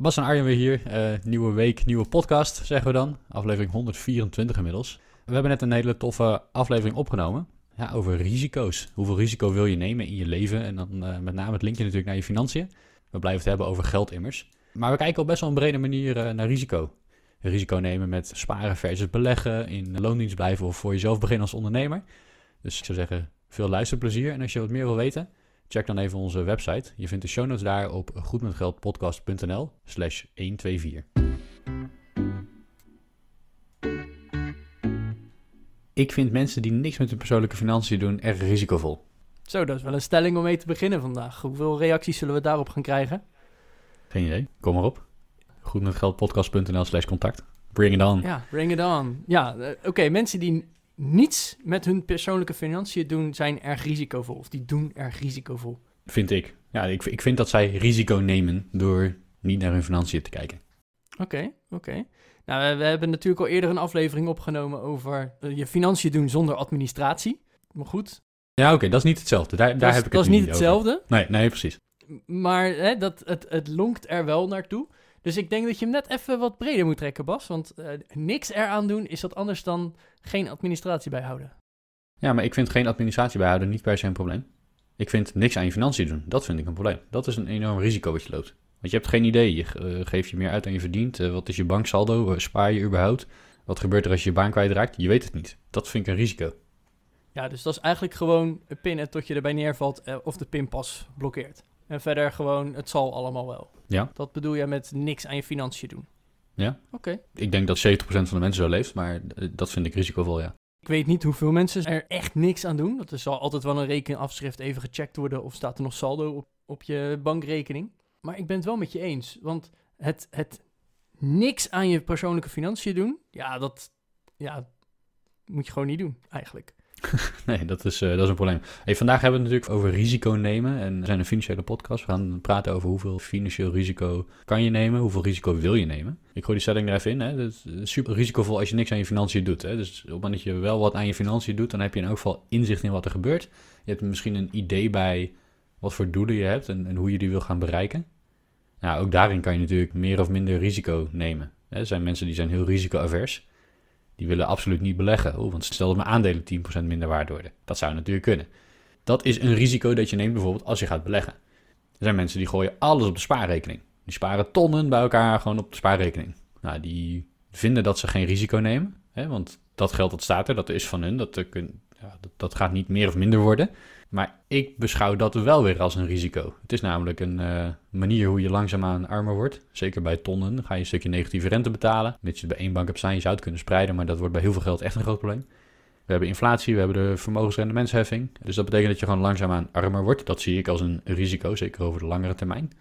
Bas en Arjen weer hier. Eh, nieuwe week, nieuwe podcast, zeggen we dan. Aflevering 124 inmiddels. We hebben net een hele toffe aflevering opgenomen. Ja, over risico's. Hoeveel risico wil je nemen in je leven? En dan eh, met name het linkje natuurlijk naar je financiën. We blijven het hebben over geld immers. Maar we kijken op best wel een brede manier eh, naar risico. Risico nemen met sparen versus beleggen, in loondienst blijven of voor jezelf beginnen als ondernemer. Dus ik zou zeggen, veel luisterplezier. En als je wat meer wil weten, check dan even onze website. Je vindt de show notes daar op goedmetgeldpodcast.nl slash 124. Ik vind mensen die niks met hun persoonlijke financiën doen erg risicovol. Zo, dat is wel een stelling om mee te beginnen vandaag. Hoeveel reacties zullen we daarop gaan krijgen? Geen idee, kom maar op. Goedmetgeldpodcast.nl slash contact. Bring it on. Ja, bring it on. Ja, uh, oké, mensen die niets met hun persoonlijke financiën doen, zijn erg risicovol. Of die doen erg risicovol. Vind ik. Ja, ik, ik vind dat zij risico nemen door niet naar hun financiën te kijken. Oké, okay, oké. Okay. Nou, we hebben natuurlijk al eerder een aflevering opgenomen over uh, je financiën doen zonder administratie. Maar goed. Ja, oké, okay, dat is niet hetzelfde. Daar, daar heb ik dat het is niet hetzelfde. Over. Nee, nee, precies. Maar hè, dat, het, het lonkt er wel naartoe. Dus ik denk dat je hem net even wat breder moet trekken, Bas. Want uh, niks eraan doen is wat anders dan geen administratie bijhouden. Ja, maar ik vind geen administratie bijhouden niet per se een probleem. Ik vind niks aan je financiën doen. Dat vind ik een probleem. Dat is een enorm risico wat je loopt. Want je hebt geen idee. Je uh, geeft je meer uit dan je verdient. Uh, wat is je banksaldo? spaar je überhaupt? Wat gebeurt er als je je baan kwijtraakt? Je weet het niet. Dat vind ik een risico. Ja, dus dat is eigenlijk gewoon pinnen tot je erbij neervalt of de pinpas blokkeert. En verder gewoon, het zal allemaal wel. Ja. Dat bedoel je met niks aan je financiën doen. Ja. Oké. Okay. Ik denk dat 70% van de mensen zo leeft, maar dat vind ik risicovol, ja. Ik weet niet hoeveel mensen er echt niks aan doen. Dat er zal altijd wel een rekenafschrift even gecheckt worden of staat er nog saldo op, op je bankrekening. Maar ik ben het wel met je eens, want het, het niks aan je persoonlijke financiën doen, ja, dat ja, moet je gewoon niet doen, eigenlijk. nee, dat is, uh, dat is een probleem. Hey, vandaag hebben we het natuurlijk over risico nemen. En we zijn een financiële podcast. We gaan praten over hoeveel financieel risico kan je nemen, hoeveel risico wil je nemen. Ik gooi die stelling er even in. Hè. Het is super risicovol als je niks aan je financiën doet. Hè. Dus op het moment dat je wel wat aan je financiën doet, dan heb je in elk geval inzicht in wat er gebeurt. Je hebt misschien een idee bij wat voor doelen je hebt en, en hoe je die wil gaan bereiken. Nou, ook daarin kan je natuurlijk meer of minder risico nemen. Er zijn mensen die zijn heel risicoavers. Die willen absoluut niet beleggen. Oh, want stel dat mijn aandelen 10% minder waard worden. Dat zou natuurlijk kunnen. Dat is een risico dat je neemt bijvoorbeeld als je gaat beleggen. Er zijn mensen die gooien alles op de spaarrekening. Die sparen tonnen bij elkaar gewoon op de spaarrekening. Nou, die vinden dat ze geen risico nemen. Hè, want dat geld dat staat er, dat is van hun. Dat, dat, dat gaat niet meer of minder worden. Maar ik beschouw dat wel weer als een risico. Het is namelijk een uh, manier hoe je langzaamaan armer wordt. Zeker bij tonnen ga je een stukje negatieve rente betalen. Mits je bij één bank hebt staan, je zou het kunnen spreiden, maar dat wordt bij heel veel geld echt een groot probleem. We hebben inflatie, we hebben de vermogensrendementsheffing. Dus dat betekent dat je gewoon langzaamaan armer wordt. Dat zie ik als een risico, zeker over de langere termijn.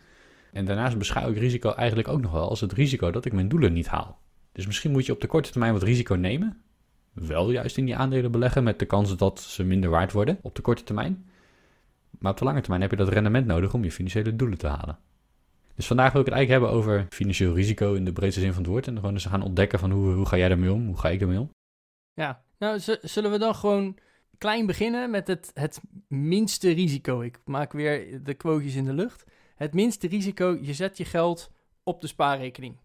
En daarnaast beschouw ik risico eigenlijk ook nog wel als het risico dat ik mijn doelen niet haal. Dus misschien moet je op de korte termijn wat risico nemen, wel juist in die aandelen beleggen met de kans dat ze minder waard worden op de korte termijn. Maar op de lange termijn heb je dat rendement nodig om je financiële doelen te halen. Dus vandaag wil ik het eigenlijk hebben over financieel risico in de breedste zin van het woord. En gewoon eens gaan ontdekken van hoe, hoe ga jij daarmee om, hoe ga ik daarmee om. Ja, nou zullen we dan gewoon klein beginnen met het, het minste risico. Ik maak weer de quotejes in de lucht. Het minste risico, je zet je geld op de spaarrekening.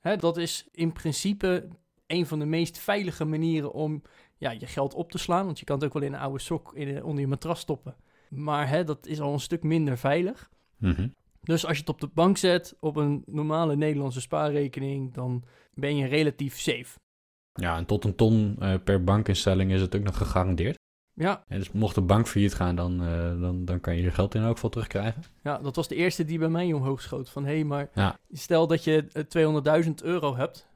Hè, dat is in principe een van de meest veilige manieren om ja, je geld op te slaan. Want je kan het ook wel in een oude sok in, onder je matras stoppen. Maar hè, dat is al een stuk minder veilig. Mhm. Dus als je het op de bank zet, op een normale Nederlandse spaarrekening, dan ben je relatief safe. Ja, en tot een ton uh, per bankinstelling is het ook nog gegarandeerd. Ja. En dus mocht de bank failliet gaan, dan, uh, dan, dan kan je je geld in elk geval terugkrijgen. Ja, dat was de eerste die bij mij omhoog schoot. Van hé, hey, maar ja. stel dat je 200.000 euro hebt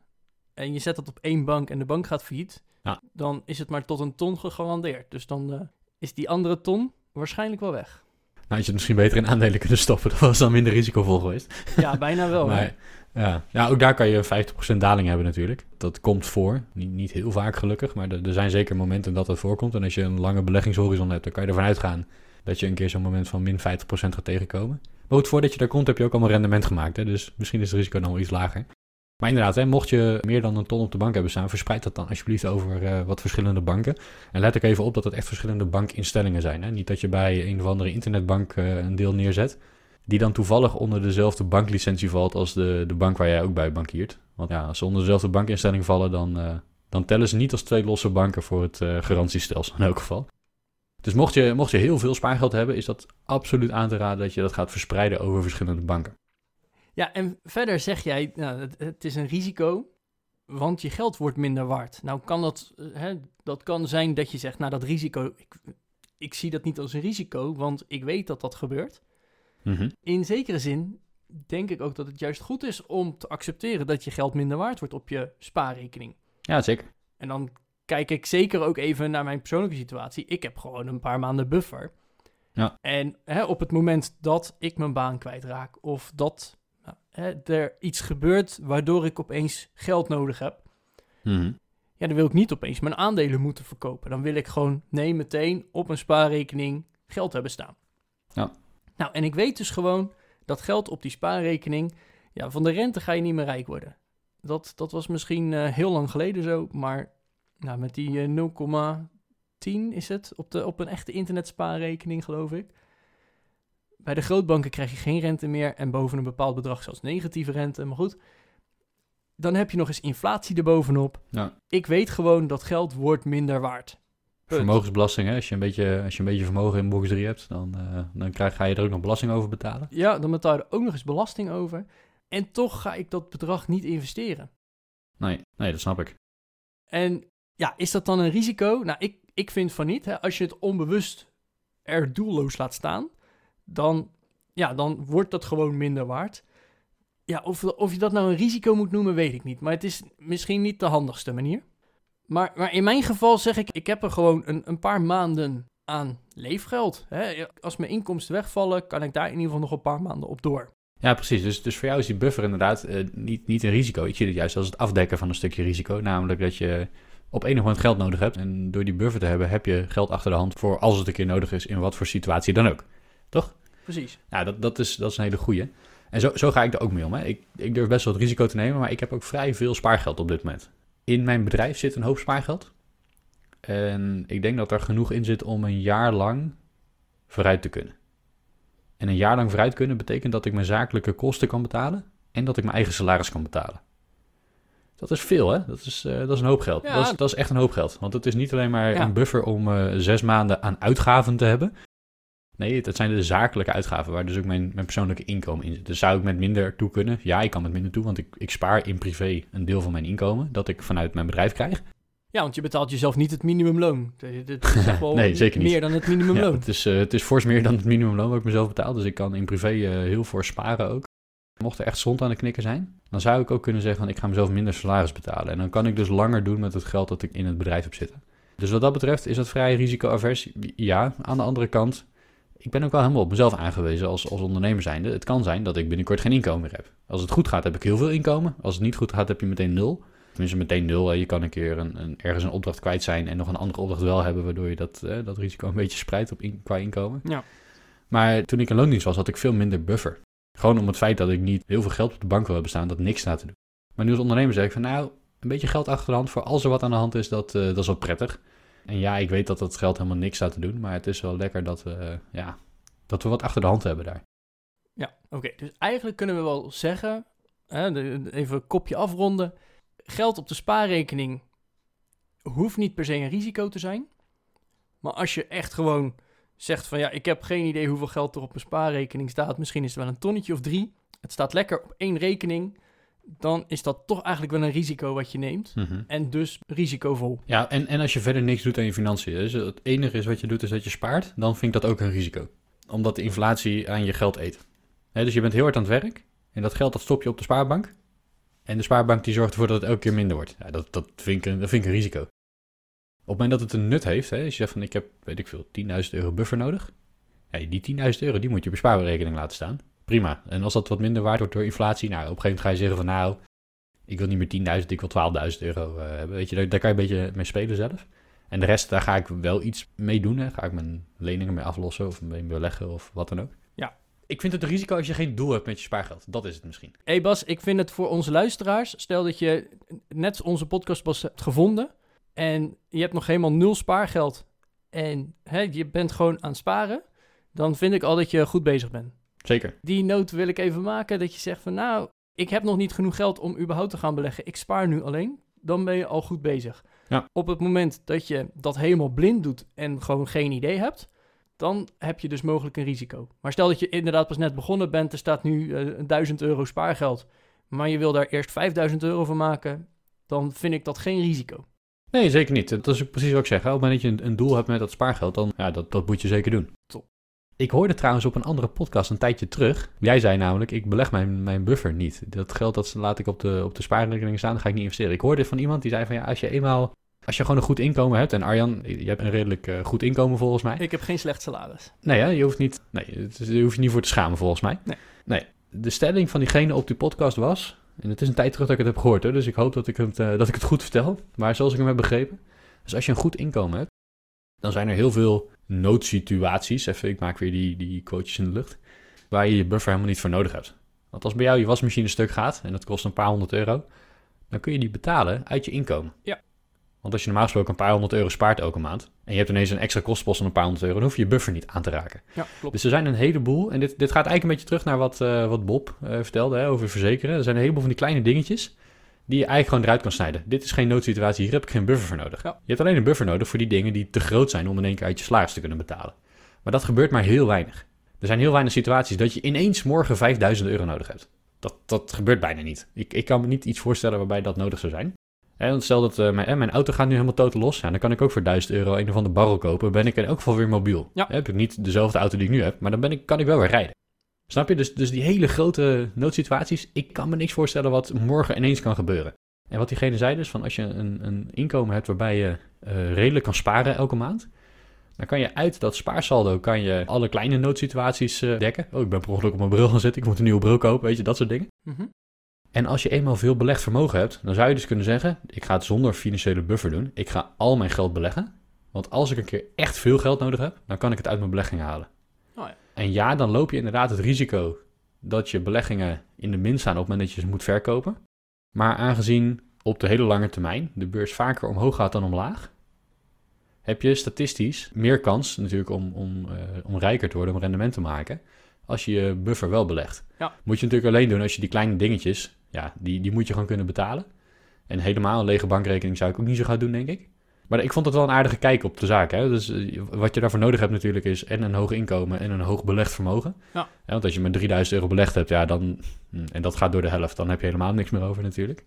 en je zet dat op één bank en de bank gaat failliet, ja. dan is het maar tot een ton gegarandeerd. Dus dan uh, is die andere ton waarschijnlijk wel weg. had je het misschien beter in aandelen kunnen stoppen. Dat was dan minder risicovol geweest. Ja, bijna wel. Maar ja. ja, ook daar kan je 50% daling hebben natuurlijk. Dat komt voor. Niet, niet heel vaak gelukkig, maar er, er zijn zeker momenten dat dat voorkomt. En als je een lange beleggingshorizon hebt, dan kan je ervan uitgaan dat je een keer zo'n moment van min 50% gaat tegenkomen. Maar goed, voordat je daar komt heb je ook allemaal rendement gemaakt. Hè? Dus misschien is het risico dan wel iets lager. Maar inderdaad, hè, mocht je meer dan een ton op de bank hebben staan, verspreid dat dan alsjeblieft over eh, wat verschillende banken. En let ook even op dat het echt verschillende bankinstellingen zijn. Hè? Niet dat je bij een of andere internetbank eh, een deel neerzet, die dan toevallig onder dezelfde banklicentie valt als de, de bank waar jij ook bij bankiert. Want ja, als ze onder dezelfde bankinstelling vallen, dan, eh, dan tellen ze niet als twee losse banken voor het garantiestelsel in elk geval. Dus mocht je, mocht je heel veel spaargeld hebben, is dat absoluut aan te raden dat je dat gaat verspreiden over verschillende banken. Ja, en verder zeg jij, nou, het, het is een risico, want je geld wordt minder waard. Nou kan dat, eh, hè, dat kan zijn dat je zegt, nou dat risico, ik, ik zie dat niet als een risico, want ik weet dat dat gebeurt. Mhm. In zekere zin denk ik ook dat het juist goed is om te accepteren dat je geld minder waard wordt op je spaarrekening. Ja, zeker. En dan kijk ik zeker ook even naar mijn persoonlijke situatie. Ik heb gewoon een paar maanden buffer. Ja. En hè, op het moment dat ik mijn baan kwijtraak of dat hè, er iets gebeurt waardoor ik opeens geld nodig heb, Mhm. ja, dan wil ik niet opeens mijn aandelen moeten verkopen. Dan wil ik gewoon, nee, meteen op een spaarrekening geld hebben staan. Ja. Nou, en ik weet dus gewoon dat geld op die spaarrekening, ja, van de rente ga je niet meer rijk worden. Dat, dat was misschien eh, heel lang geleden zo, maar nou, met die eh, 0,10 is het op, de, op een echte internetspaarrekening, geloof ik. Bij de grootbanken krijg je geen rente meer en boven een bepaald bedrag zelfs negatieve rente. Maar goed, dan heb je nog eens inflatie erbovenop. Ja. Ik weet gewoon dat geld wordt minder waard. Punt. Vermogensbelasting, hè? Als, je een beetje, als je een beetje vermogen in box 3 hebt, dan, eh, dan krijg, ga je er ook nog belasting over betalen. Ja, dan betaal je er ook nog eens belasting over. En toch ga ik dat bedrag niet investeren. Nee, nee, dat snap ik. En ja, is dat dan een risico? Nou, ik, ik vind van niet. Hè. Als je het onbewust er doelloos laat staan, dan, ja, dan wordt dat gewoon minder waard. Ja, of, of je dat nou een risico moet noemen, weet ik niet. Maar het is misschien niet de handigste manier. Maar, maar in mijn geval zeg ik, ik heb er gewoon een, een paar maanden aan leefgeld. Hè. Als mijn inkomsten wegvallen, kan ik daar in ieder geval nog een paar maanden op door. Ja, precies. Dus, dus voor jou is die buffer inderdaad eh, niet, niet een risico. Ik zie het juist als het afdekken van een stukje risico. Namelijk dat je op enig moment geld nodig hebt. En door die buffer te hebben, heb je geld achter de hand voor als het een keer nodig is, in wat voor situatie dan ook. Toch? Precies. Nou, dat, dat, is, dat is een hele goeie. En zo, zo ga ik er ook mee om. Hè. Ik, ik durf best wel het risico te nemen, maar ik heb ook vrij veel spaargeld op dit moment. In mijn bedrijf zit een hoop spaargeld. En ik denk dat er genoeg in zit om een jaar lang vooruit te kunnen. En een jaar lang vooruit kunnen betekent dat ik mijn zakelijke kosten kan betalen en dat ik mijn eigen salaris kan betalen. Dat is veel, hè? Dat is, eh, dat is een hoop geld. Ja. Dat, is, dat is echt een hoop geld. Want het is niet alleen maar Ja. een buffer om eh, zes maanden aan uitgaven te hebben. Nee, het zijn de zakelijke uitgaven waar dus ook mijn, mijn persoonlijke inkomen in zit. Dus zou ik met minder toe kunnen? Ja, ik kan met minder toe, want ik, ik spaar in privé een deel van mijn inkomen dat ik vanuit mijn bedrijf krijg. Ja, want je betaalt jezelf niet het minimumloon. Is wel Nee, zeker niet. meer dan het Ja, minimumloon. het, is, eh, het is fors meer dan het minimumloon wat ik mezelf betaal. Dus ik kan in privé eh, heel fors sparen ook. Mocht er echt zond aan de knikken zijn, dan zou ik ook kunnen zeggen van ik ga mezelf minder salaris betalen. En dan kan ik dus langer doen met het geld dat ik in het bedrijf heb zitten. Dus wat dat betreft is dat vrij risicoavers. Ja, aan de andere kant, ik ben ook wel helemaal op mezelf aangewezen als, als ondernemer zijnde. Het kan zijn dat ik binnenkort geen inkomen meer heb. Als het goed gaat, heb ik heel veel inkomen. Als het niet goed gaat, heb je meteen nul. Tenminste, meteen nul. Je kan een keer een, een, ergens een opdracht kwijt zijn en nog een andere opdracht wel hebben, waardoor je dat, eh, dat risico een beetje spreidt op in, qua inkomen. Ja. Maar toen ik in loondienst was, had ik veel minder buffer. Gewoon om het feit dat ik niet heel veel geld op de bank wil hebben staan, dat niks staat te doen. Maar nu als ondernemer zeg ik van nou, een beetje geld achter de hand voor als er wat aan de hand is, dat, eh, dat is wel prettig. En ja, ik weet dat dat geld helemaal niks staat te doen, maar het is wel lekker dat we, eh, ja, dat we wat achter de hand hebben daar. Ja, oké. Dus eigenlijk kunnen we wel zeggen, hè, even een kopje afronden. Geld op de spaarrekening hoeft niet per se een risico te zijn. Maar als je echt gewoon zegt van ja, ik heb geen idee hoeveel geld er op mijn spaarrekening staat. Misschien is het wel een tonnetje of drie. Het staat lekker op één rekening. Dan is dat toch eigenlijk wel een risico wat je neemt. En dus risicovol. Ja, en, en als je verder niks doet aan je financiën, dus het enige is wat je doet is dat je spaart, dan vind ik dat ook een risico. Omdat de inflatie aan je geld eet. Dus je bent heel hard aan het werk en dat geld dat stop je op de spaarbank. En de spaarbank die zorgt ervoor dat het elke keer minder wordt. Ja, dat, dat, vind ik een, dat vind ik een risico. Op het moment dat het een nut heeft, hè, als je zegt van ik heb, weet ik veel, 10.000 euro buffer nodig. Ja, die 10.000 euro, die moet je op je spaarrekening laten staan. Prima. En als dat wat minder waard wordt door inflatie, nou, op een gegeven moment ga je zeggen van nou, ik wil niet meer 10.000, ik wil 12.000 euro hebben. Weet je, daar, daar, kan je een beetje mee spelen zelf. En de rest, daar ga ik wel iets mee doen. Hè. Ga ik mijn leningen mee aflossen of mee beleggen of wat dan ook. Ja. Ik vind het een risico als je geen doel hebt met je spaargeld. Dat is het misschien. Hé hey Bas, ik vind het voor onze luisteraars, stel dat je net onze podcast pas hebt gevonden en je hebt nog helemaal nul spaargeld en hè, je bent gewoon aan het sparen, dan vind ik al dat je goed bezig bent. Zeker. Die noot wil ik even maken dat je zegt van nou, ik heb nog niet genoeg geld om überhaupt te gaan beleggen. Ik spaar nu alleen. Dan ben je al goed bezig. Ja. Op het moment dat je dat helemaal blind doet en gewoon geen idee hebt, dan heb je dus mogelijk een risico. Maar stel dat je inderdaad pas net begonnen bent, er staat nu uh, 1000 euro spaargeld, maar je wil daar eerst 5000 euro van maken, dan vind ik dat geen risico. Nee, zeker niet. Dat is precies wat ik zeg. Op het moment dat je een, doel hebt met dat spaargeld, dan ja, dat, dat moet je zeker doen. Top. Ik hoorde trouwens op een andere podcast een tijdje terug. Jij zei namelijk, ik beleg mijn, mijn buffer niet. Dat geld dat laat ik op de, op de spaarrekening staan, dan ga ik niet investeren. Ik hoorde van iemand die zei van ja, als je eenmaal, als je gewoon een goed inkomen hebt. En Arjan, je hebt een redelijk uh, goed inkomen volgens mij. Ik heb geen slecht salaris. Nee, hè, je hoeft niet, nee, je hoeft je niet voor te schamen volgens mij. Nee. nee. De stelling van diegene op die podcast was, en het is een tijd terug dat ik het heb gehoord, hè, dus ik hoop dat ik, het, uh, dat ik het goed vertel. Maar zoals ik hem heb begrepen, dus als je een goed inkomen hebt, dan zijn er heel veel noodsituaties, even, ik maak weer die, die quotes in de lucht, waar je je buffer helemaal niet voor nodig hebt. Want als bij jou je wasmachine stuk gaat en dat kost een paar honderd euro, dan kun je die betalen uit je inkomen. Ja. Want als je normaal gesproken een paar honderd euro spaart elke maand en je hebt ineens een extra kostpost van een paar honderd euro, dan hoef je je buffer niet aan te raken. Ja, klopt. Dus er zijn een heleboel, en dit, dit gaat eigenlijk een beetje terug naar wat, uh, wat Bob uh, vertelde hè, over verzekeren. Er zijn een heleboel van die kleine dingetjes die je eigenlijk gewoon eruit kan snijden. Dit is geen noodsituatie, hier heb ik geen buffer voor nodig. Ja. Je hebt alleen een buffer nodig voor die dingen die te groot zijn om in één keer uit je salaris te kunnen betalen. Maar dat gebeurt maar heel weinig. Er zijn heel weinig situaties dat je ineens morgen 5000 euro nodig hebt. Dat, dat gebeurt bijna niet. Ik, ik kan me niet iets voorstellen waarbij dat nodig zou zijn. En stel dat uh, mijn, mijn, auto gaat nu helemaal totaal los. Ja, dan kan ik ook voor 1000 euro een of andere barrel kopen. Ben ik in elk geval weer mobiel. Ja. heb ik niet dezelfde auto die ik nu heb, maar dan ben ik, kan ik wel weer rijden. Snap je? Dus, dus die hele grote noodsituaties, ik kan me niks voorstellen wat morgen ineens kan gebeuren. En wat diegene zei dus, van als je een, een inkomen hebt waarbij je uh, redelijk kan sparen elke maand, dan kan je uit dat spaarsaldo kan je alle kleine noodsituaties uh, dekken. Oh, ik ben per ongeluk op mijn bril gaan zitten, ik moet een nieuwe bril kopen, weet je, dat soort dingen. Mm -hmm. En als je eenmaal veel belegd vermogen hebt, dan zou je dus kunnen zeggen, ik ga het zonder financiële buffer doen. Ik ga al mijn geld beleggen. Want als ik een keer echt veel geld nodig heb, dan kan ik het uit mijn belegging halen. En ja, dan loop je inderdaad het risico dat je beleggingen in de min staan op het moment dat je ze moet verkopen. Maar aangezien op de hele lange termijn de beurs vaker omhoog gaat dan omlaag, heb je statistisch meer kans natuurlijk om, om, uh, om rijker te worden, om rendement te maken, als je je buffer wel belegt. Ja. Moet je natuurlijk alleen doen als je die kleine dingetjes, ja, die, die moet je gewoon kunnen betalen. En helemaal een lege bankrekening zou ik ook niet zo gaan doen, denk ik. Maar ik vond het wel een aardige kijk op de zaak. Hè? Dus uh, wat je daarvoor nodig hebt natuurlijk is en een hoog inkomen en een hoog belegd vermogen. Ja. want als je maar 3000 euro belegd hebt, ja, dan, en dat gaat door de helft, dan heb je helemaal niks meer over natuurlijk.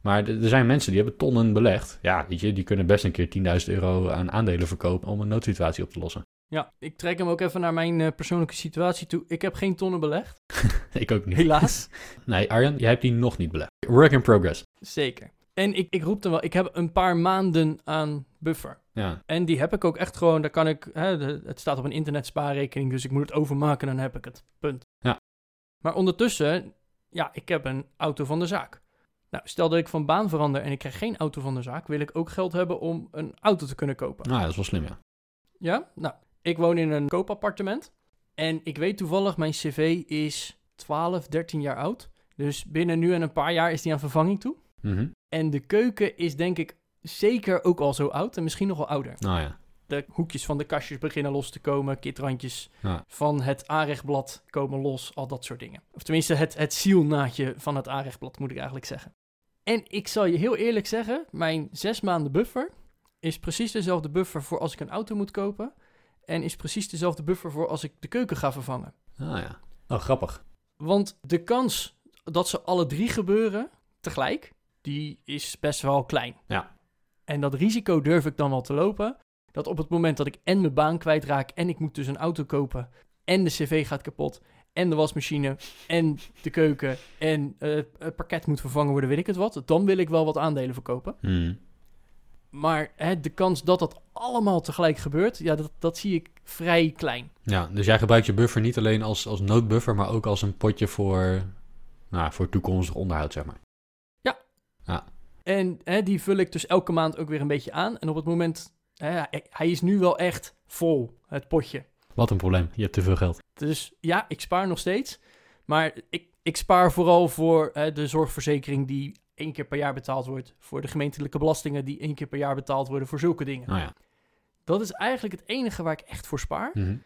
Maar er zijn mensen die hebben tonnen belegd. Ja, weet je, die kunnen best een keer 10.000 euro aan aandelen verkopen om een noodsituatie op te lossen. Ja, ik trek hem ook even naar mijn uh, persoonlijke situatie toe. Ik heb geen tonnen belegd. ik ook niet. Helaas. nee, Arjan, jij hebt die nog niet belegd. Work in progress. Zeker. En ik, ik roep hem wel, ik heb een paar maanden aan buffer. Ja. En die heb ik ook echt gewoon, daar kan ik, hè, het staat op een internetspaarrekening, dus ik moet het overmaken, dan heb ik het. Punt. Ja. Maar ondertussen, ja, ik heb een auto van de zaak. Nou, stel dat ik van baan verander en ik krijg geen auto van de zaak, wil ik ook geld hebben om een auto te kunnen kopen. Nou, dat is wel slim, ja. Ja, nou, ik woon in een koopappartement en ik weet toevallig, mijn cv is 12, 13 jaar oud. Dus binnen nu en een paar jaar is die aan vervanging toe. Mm -hmm. En de keuken is denk ik zeker ook al zo oud en misschien nog wel ouder. Nou ja. De hoekjes van de kastjes beginnen los te komen, kitrandjes Ja. van het aanrechtblad komen los, al dat soort dingen. Of tenminste, het, het zielnaadje van het aanrechtblad moet ik eigenlijk zeggen. En ik zal je heel eerlijk zeggen, mijn zes maanden buffer is precies dezelfde buffer voor als ik een auto moet kopen. En is precies dezelfde buffer voor als ik de keuken ga vervangen. Ah ja. Oh, grappig. Want de kans dat ze alle drie gebeuren tegelijk, die is best wel klein. Ja. En dat risico durf ik dan wel te lopen. Dat op het moment dat ik en mijn baan kwijtraak en ik moet dus een auto kopen en de cv gaat kapot en de wasmachine en de keuken en uh, het parket moet vervangen worden, weet ik het wat. Dan wil ik wel wat aandelen verkopen. Hmm. Maar hè, de kans dat dat allemaal tegelijk gebeurt, ja, dat, dat zie ik vrij klein. Ja, dus jij gebruikt je buffer niet alleen als, als noodbuffer, maar ook als een potje voor, nou, voor toekomstig onderhoud, zeg maar. En hè, die vul ik dus elke maand ook weer een beetje aan. En op het moment, hè, hij- is nu wel echt vol, het potje. Wat een probleem, je hebt te veel geld. Dus ja, ik spaar nog steeds. Maar ik, ik spaar vooral voor hè, de zorgverzekering die één keer per jaar betaald wordt. Voor de gemeentelijke belastingen die één keer per jaar betaald worden. Voor zulke dingen. Nou ja. Dat is eigenlijk het enige waar ik echt voor spaar. Mhm.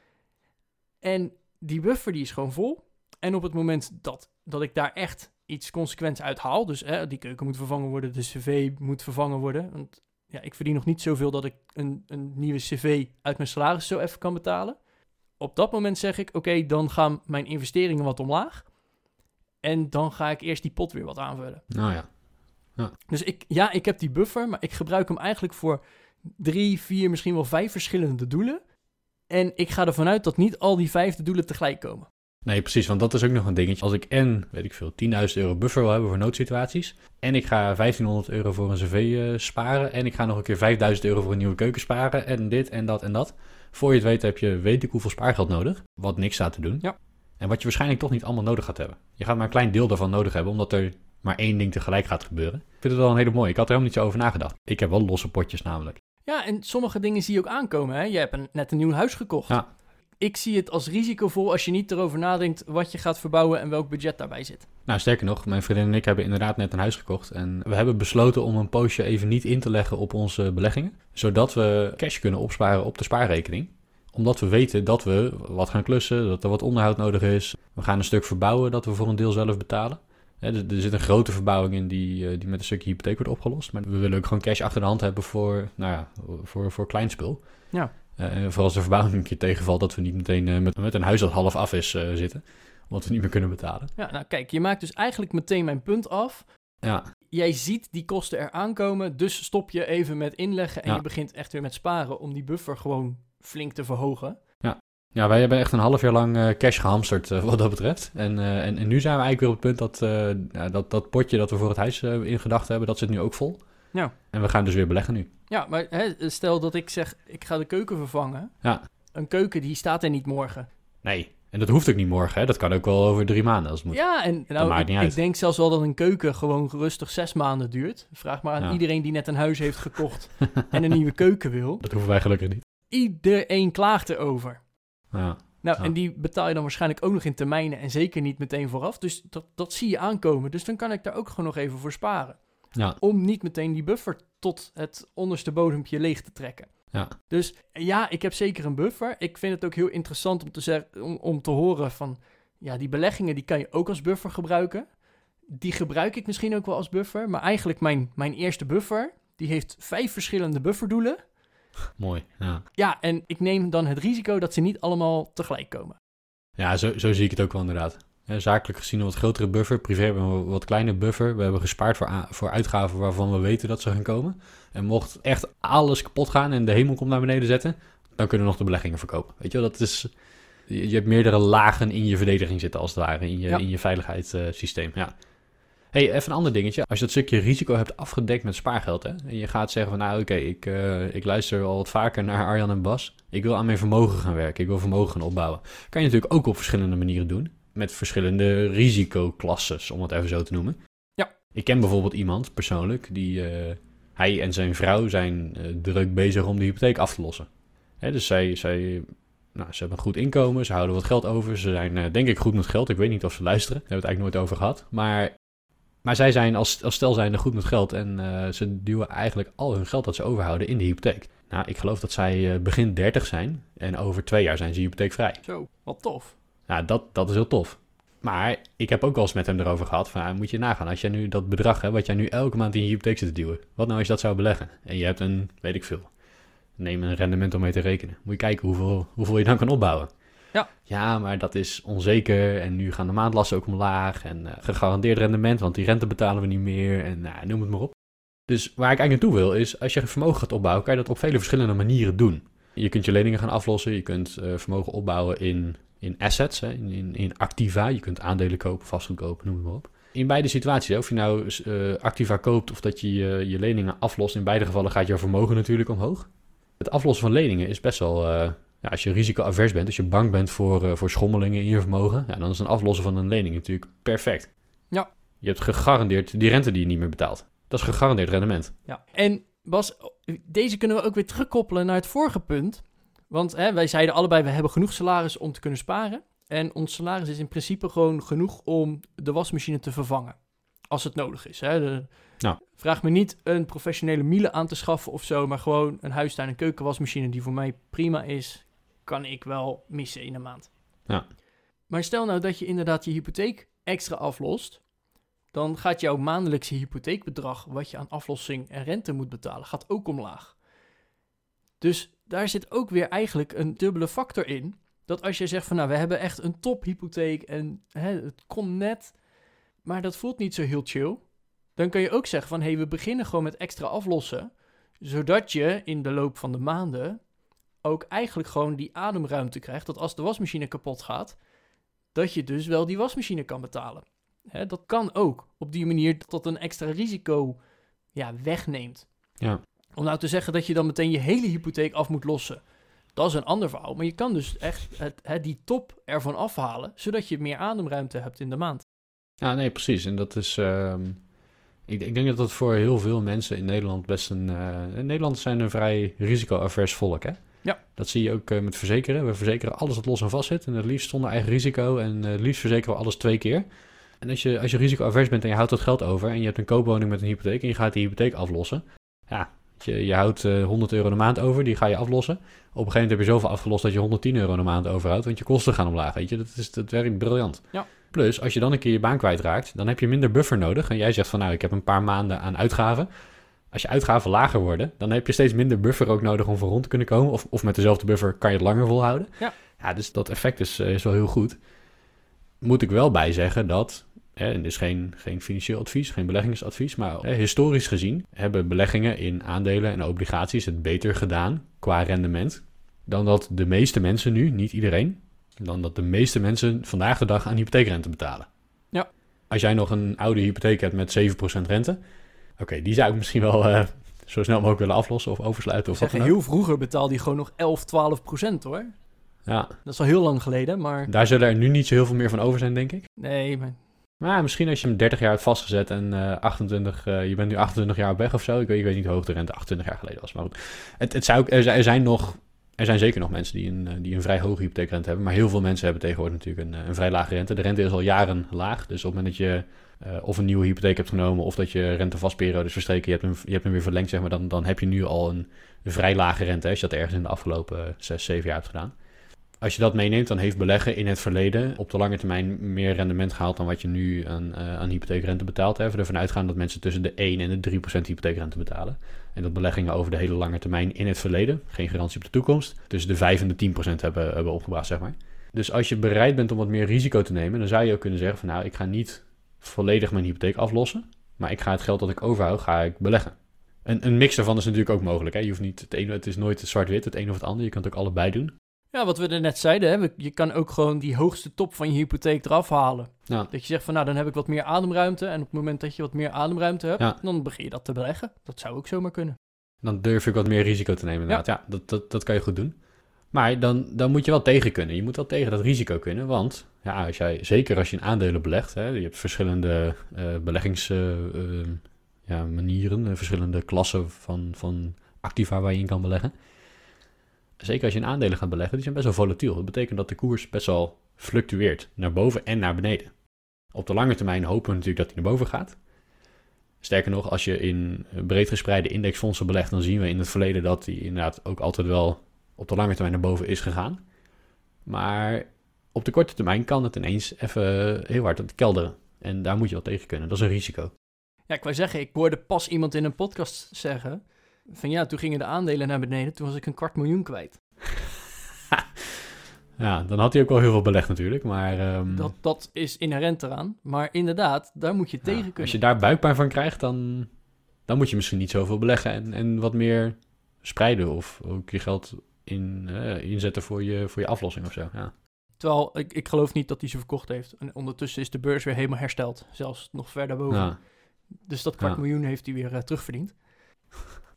En die buffer die is gewoon vol. En op het moment dat, dat ik daar echt iets consequents uit haal... dus hè, die keuken moet vervangen worden, de cv moet vervangen worden... want ja, ik verdien nog niet zoveel dat ik een, een nieuwe cv uit mijn salaris zo even kan betalen. Op dat moment zeg ik, oké, dan gaan mijn investeringen wat omlaag... en dan ga ik eerst die pot weer wat aanvullen. Nou ja. Dus ik, ja, ik heb die buffer, maar ik gebruik hem eigenlijk voor drie, vier, misschien wel vijf verschillende doelen. En ik ga ervan uit dat niet al die vijfde doelen tegelijk komen. Nee, precies, want dat is ook nog een dingetje. Als ik en, weet ik veel, 10.000 euro buffer wil hebben voor noodsituaties... en ik ga 1500 euro voor een cv eh, sparen... en ik ga nog een keer 5000 euro voor een nieuwe keuken sparen... en dit en dat en dat. Voor je het weet heb je weet ik hoeveel spaargeld nodig... wat niks staat te doen. Ja. En wat je waarschijnlijk toch niet allemaal nodig gaat hebben. Je gaat maar een klein deel daarvan nodig hebben... omdat er maar één ding tegelijk gaat gebeuren. Ik vind het wel een hele mooie. Ik had er helemaal niet zo over nagedacht. Ik heb wel losse potjes namelijk. Ja, en sommige dingen zie je ook aankomen. Hè? Je hebt een, net een nieuw huis gekocht. Ja. Ik zie het als risicovol als je niet erover nadenkt wat je gaat verbouwen en welk budget daarbij zit. Nou, sterker nog, mijn vriendin en ik hebben inderdaad net een huis gekocht. En we hebben besloten om een poosje even niet in te leggen op onze beleggingen. Zodat we cash kunnen opsparen op de spaarrekening. Omdat we weten dat we wat gaan klussen, dat er wat onderhoud nodig is. We gaan een stuk verbouwen dat we voor een deel zelf betalen. Er, zit een grote verbouwing in die, eh, die met een stukje hypotheek wordt opgelost. Maar we willen ook gewoon cash achter de hand hebben voor, nou ja, voor, voor kleinspul. Ja. Eh, en voor als de verbouwing een keer tegenvalt, dat we niet meteen eh, met, met een huis dat half af is eh, zitten. Omdat we niet meer kunnen betalen. Ja, nou kijk, je maakt dus eigenlijk meteen mijn punt af. Ja, Jij ziet die kosten er aankomen, dus stop je even met inleggen en Ja. je begint echt weer met sparen om die buffer gewoon flink te verhogen. Ja, wij hebben echt een half jaar lang cash gehamsterd eh, wat dat betreft. En, en, en nu zijn we eigenlijk weer op het punt dat, ja, dat dat potje dat we voor het huis in gedachten hebben, dat zit nu ook vol. Ja. En we gaan dus weer beleggen nu. Ja, maar hè, stel dat ik zeg, ik ga de keuken vervangen. Ja. Een keuken die staat er niet morgen. Nee. En dat hoeft ook niet morgen, hè. Dat kan ook wel over drie maanden als het moet. Ja, en nou, ik, denk zelfs wel dat een keuken gewoon rustig zes maanden duurt. Vraag maar aan Ja. iedereen die net een huis heeft gekocht en een nieuwe keuken wil. Dat hoeven wij gelukkig niet. Iedereen klaagt erover. Ja. Nou, Ja. en die betaal je dan waarschijnlijk ook nog in termijnen en zeker niet meteen vooraf. Dus dat, dat zie je aankomen. Dus dan kan ik daar ook gewoon nog even voor sparen. Ja. Om niet meteen die buffer tot het onderste bodempje leeg te trekken. Ja. Dus ja, ik heb zeker een buffer. Ik vind het ook heel interessant om te, zeggen, om, om te horen van... Ja, die beleggingen die kan je ook als buffer gebruiken. Die gebruik ik misschien ook wel als buffer. Maar eigenlijk mijn, mijn eerste buffer, die heeft vijf verschillende bufferdoelen. Mooi. Ja, Ja, en ik neem dan het risico dat ze niet allemaal tegelijk komen. ja zo, zo zie ik het ook wel inderdaad. Zakelijk gezien een wat grotere buffer. Privé hebben we een wat kleine buffer. We hebben gespaard voor, voor uitgaven waarvan we weten dat ze gaan komen. En mocht echt alles kapot gaan en de hemel komt naar beneden zetten, dan kunnen we nog de beleggingen verkopen. Weet je wel, dat is... Je hebt meerdere lagen in je verdediging zitten, als het ware, in je, Ja. in je veiligheidssysteem. ja. hey, even een ander dingetje. Als je dat stukje risico hebt afgedekt met spaargeld, hè, en je gaat zeggen van, nou oké, ik, eh, ik luister al wat vaker naar Arjan en Bas. Ik wil aan mijn vermogen gaan werken, ik wil vermogen gaan opbouwen. Kan je natuurlijk ook op verschillende manieren doen, met verschillende risicoklasses, om het even zo te noemen. Ja. Ik ken bijvoorbeeld iemand, persoonlijk, die... eh, hij en zijn vrouw zijn eh, druk bezig om de hypotheek af te lossen. Hè, dus zij, zij nou, ze hebben een goed inkomen, ze houden wat geld over. Ze zijn eh, denk ik goed met geld. Ik weet niet of ze luisteren. Daar hebben we het eigenlijk nooit over gehad. Maar, maar zij zijn als, als stel zijnde goed met geld. En ze duwen eigenlijk al hun geld dat ze overhouden in de hypotheek. Nou, ik geloof dat zij begin 30 zijn. En over twee jaar zijn ze hypotheekvrij. Zo, wat tof. Nou, dat, dat is heel tof. Maar ik heb ook wel eens met hem erover gehad. Van, ah, moet je nagaan, als jij nu dat bedrag hebt, wat jij nu elke maand in je hypotheek zit te duwen. Wat nou als je dat zou beleggen? En je hebt een, weet ik veel. Neem een rendement om mee te rekenen. Moet je kijken hoeveel, hoeveel je dan kan opbouwen. Ja. Ja, maar dat is onzeker. En nu gaan de maandlasten ook omlaag. En eh, gegarandeerd rendement, want die rente betalen we niet meer. En nou, noem het maar op. Dus waar ik eigenlijk naartoe wil, is als je vermogen gaat opbouwen, kan je dat op vele verschillende manieren doen. Je kunt je leningen gaan aflossen. Je kunt eh, vermogen opbouwen in, in assets, hè, in, in, in activa. Je kunt aandelen kopen, vastgoed kopen, noem maar op. In beide situaties, of je nou uh, activa koopt of dat je, je je leningen aflost, in beide gevallen gaat jouw vermogen natuurlijk omhoog. Het aflossen van leningen is best wel, uh, ja, als je risicoavers bent, als je bang bent voor, uh, voor schommelingen in je vermogen, ja, dan is een aflossen van een lening natuurlijk perfect. Ja. Je hebt gegarandeerd die rente die je niet meer betaalt. Dat is gegarandeerd rendement. Ja, en Bas, deze kunnen we ook weer terugkoppelen naar het vorige punt. Want hè, wij zeiden allebei, we hebben genoeg salaris om te kunnen sparen. En ons salaris is in principe gewoon genoeg om de wasmachine te vervangen. Als het nodig is. Hè. De, nou. Vraag me niet een professionele miele aan te schaffen of zo. Maar gewoon een huistuin- en keukenwasmachine die voor mij prima is. Kan ik wel missen in een maand. Ja. Maar stel nou dat je inderdaad je hypotheek extra aflost. Dan gaat jouw maandelijkse hypotheekbedrag, wat je aan aflossing en rente moet betalen, gaat ook omlaag. Dus daar zit ook weer eigenlijk een dubbele factor in. Dat als je zegt van nou, we hebben echt een tophypotheek en hè, het kon net, maar dat voelt niet zo heel chill. Dan kan je ook zeggen van hé, hey, we beginnen gewoon met extra aflossen. Zodat je in de loop van de maanden ook eigenlijk gewoon die ademruimte krijgt. Dat als de wasmachine kapot gaat, dat je dus wel die wasmachine kan betalen. Hè, dat kan ook op die manier dat een extra risico ja, wegneemt. Ja. Om nou te zeggen dat je dan meteen je hele hypotheek af moet lossen. Dat is een ander verhaal. Maar je kan dus echt het, het, die top ervan afhalen, zodat je meer ademruimte hebt in de maand. Ja, nee, precies. En dat is. Uh, ik, ik, denk dat dat voor heel veel mensen in Nederland best een. Uh, in Nederland zijn een vrij risicoavers volk, hè? Ja. Dat zie je ook uh, met verzekeren. We verzekeren alles wat los en vast zit. En het liefst zonder eigen risico. En het liefst verzekeren we alles twee keer. En als je, als je risicoavers bent en je houdt dat geld over. en je hebt een koopwoning met een hypotheek. en je gaat die hypotheek aflossen. Ja, je, je houdt uh, 100 euro de maand over, die ga je aflossen. Op een gegeven moment heb je zoveel afgelost dat je 110 euro de maand overhoudt, want je kosten gaan omlaag, weet je. Dat, is, dat werkt briljant. Ja. Plus, als je dan een keer je baan kwijtraakt, dan heb je minder buffer nodig. En jij zegt van, nou, ik heb een paar maanden aan uitgaven. Als je uitgaven lager worden, dan heb je steeds minder buffer ook nodig om voor rond te kunnen komen. Of, of met dezelfde buffer kan je het langer volhouden. Ja. ja dus dat effect is, is wel heel goed. Moet ik wel bij zeggen dat en dit is geen, geen financieel advies, geen beleggingsadvies, maar historisch gezien hebben beleggingen in aandelen en obligaties het beter gedaan qua rendement dan dat de meeste mensen nu, niet iedereen, dan dat de meeste mensen vandaag de dag aan hypotheekrente betalen. Ja. Als jij nog een oude hypotheek hebt met 7% rente, oké, die zou ik misschien wel uh, zo snel mogelijk willen aflossen of oversluiten. Of zeg, wat heel vroeger betaalde je gewoon nog 11, 12% hoor. Ja. Dat is al heel lang geleden, maar... Daar zullen er nu niet zo heel veel meer van over zijn, denk ik. Nee, maar maar misschien als je hem 30 jaar hebt vastgezet en uh, 28, uh, je bent nu 28 jaar weg of zo. Ik weet, ik weet niet hoe hoog de rente 28 jaar geleden was. Maar goed, het, het zou, er, er zijn nog, er zijn zeker nog mensen die een, die een vrij hoge hypotheekrente hebben. Maar heel veel mensen hebben tegenwoordig natuurlijk een, een vrij lage rente. De rente is al jaren laag. Dus op het moment dat je of een nieuwe hypotheek hebt genomen of dat je rentevastperiode is verstreken, je hebt, hem, je hebt hem weer verlengd, zeg maar, dan, dan heb je nu al een vrij lage rente. Als je dat ergens in de afgelopen 6, 7 jaar hebt gedaan. Als je dat meeneemt, dan heeft beleggen in het verleden op de lange termijn meer rendement gehaald dan wat je nu aan, uh, aan hypotheekrente betaalt. Hè. Ervan uitgaan dat mensen tussen de 1 en de 3% hypotheekrente betalen. En dat beleggingen over de hele lange termijn in het verleden, geen garantie op de toekomst, tussen de 5 en de 10 hebben, hebben opgebracht, zeg maar. Dus als je bereid bent om wat meer risico te nemen, dan zou je ook kunnen zeggen van nou, ik ga niet volledig mijn hypotheek aflossen, maar ik ga het geld dat ik overhoud, ga ik beleggen. Een, een mix daarvan is natuurlijk ook mogelijk. Hè? Je hoeft niet het, ene, het is nooit zwart-wit, het een of het ander. Je kan het ook allebei doen. Ja, wat we er net zeiden, hè? je kan ook gewoon die hoogste top van je hypotheek eraf halen. Ja. Dat je zegt van nou, dan heb ik wat meer ademruimte. En op het moment dat je wat meer ademruimte hebt, Ja. dan begin je dat te beleggen. Dat zou ook zomaar kunnen. Dan durf ik wat meer risico te nemen inderdaad. Ja, dat, dat, dat kan je goed doen. Maar dan, dan moet je wel tegen kunnen. Je moet wel tegen dat risico kunnen. Want ja, als jij, zeker als je in aandelen belegt, hè, je hebt verschillende eh beleggingsmanieren, ja, manieren, eh, verschillende klassen van, van activa waar je in kan beleggen. Zeker als je in aandelen gaat beleggen, die zijn best wel volatiel. Dat betekent dat de koers best wel fluctueert, naar boven en naar beneden. Op de lange termijn hopen we natuurlijk dat hij naar boven gaat. Sterker nog, als je in breed gespreide indexfondsen belegt, dan zien we in het verleden dat die inderdaad ook altijd wel op de lange termijn naar boven is gegaan. Maar op de korte termijn kan het ineens even heel hard kelderen. En daar moet je wel tegen kunnen. Dat is een risico. Ja, ik wou zeggen, ik hoorde pas iemand in een podcast zeggen... van ja, toen gingen de aandelen naar beneden, toen was ik een kwart miljoen kwijt. ja, dan had hij ook wel heel veel belegd natuurlijk, maar... ehm, Dat, dat is inherent eraan. Maar inderdaad, daar moet je ja, tegen kunnen. Als je daar buikpijn van krijgt, dan, dan moet je misschien niet zoveel beleggen en, en wat meer spreiden. Of ook je geld in, eh, inzetten voor je, voor je aflossing of zo. Ja. Terwijl ik, ik geloof niet dat hij ze verkocht heeft. En ondertussen is de beurs weer helemaal hersteld. Zelfs nog verder boven. Ja. Dus dat kwart Ja. miljoen heeft hij weer eh, terugverdiend.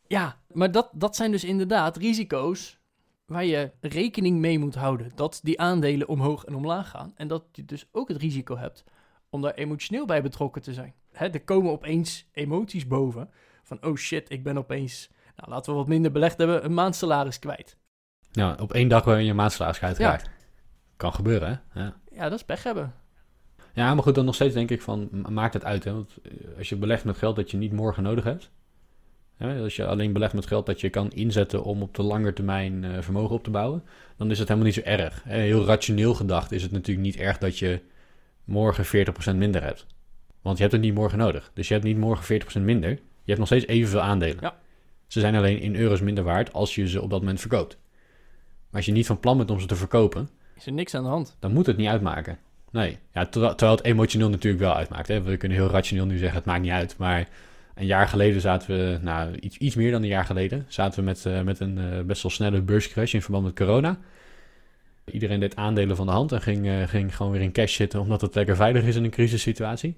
Ja, maar dat, dat zijn dus inderdaad risico's waar je rekening mee moet houden. Dat die aandelen omhoog en omlaag gaan. En dat je dus ook het risico hebt om daar emotioneel bij betrokken te zijn. Hè, er komen opeens emoties boven. Van, oh shit, ik ben opeens, nou, laten we wat minder belegd hebben, een maandsalaris kwijt. ja, op één dag waarin je maandsalaris kwijtraakt. Kan gebeuren, hè? Ja. Ja, dat is pech hebben. ja, maar goed, dan nog steeds denk ik van, ma- maakt het uit, hè? Want eh, als je belegt met geld dat je niet morgen nodig hebt... Hè, als je alleen belegt met geld dat je kan inzetten om op de lange termijn eh, vermogen op te bouwen... dan is het helemaal niet zo erg. Hè? Heel rationeel gedacht is het natuurlijk niet erg dat je morgen 40% minder hebt. Want je hebt het niet morgen nodig. Dus je hebt niet morgen 40% minder. Je hebt nog steeds evenveel aandelen. Ja. Ze zijn alleen in euro's minder waard als je ze op dat moment verkoopt. Maar als je niet van plan bent om ze te verkopen, Is er niks aan de hand. dan moet het niet uitmaken. Nee, ja, terwijl, terwijl het emotioneel natuurlijk wel uitmaakt. Hè. We kunnen heel rationeel nu zeggen, het maakt niet uit. Maar een jaar geleden zaten we, nou iets, iets meer dan een jaar geleden, zaten we met, eh, met een eh, best wel snelle beurscrash in verband met corona. Iedereen deed aandelen van de hand en ging, eh, ging gewoon weer in cash zitten, omdat het lekker veilig is in een crisissituatie.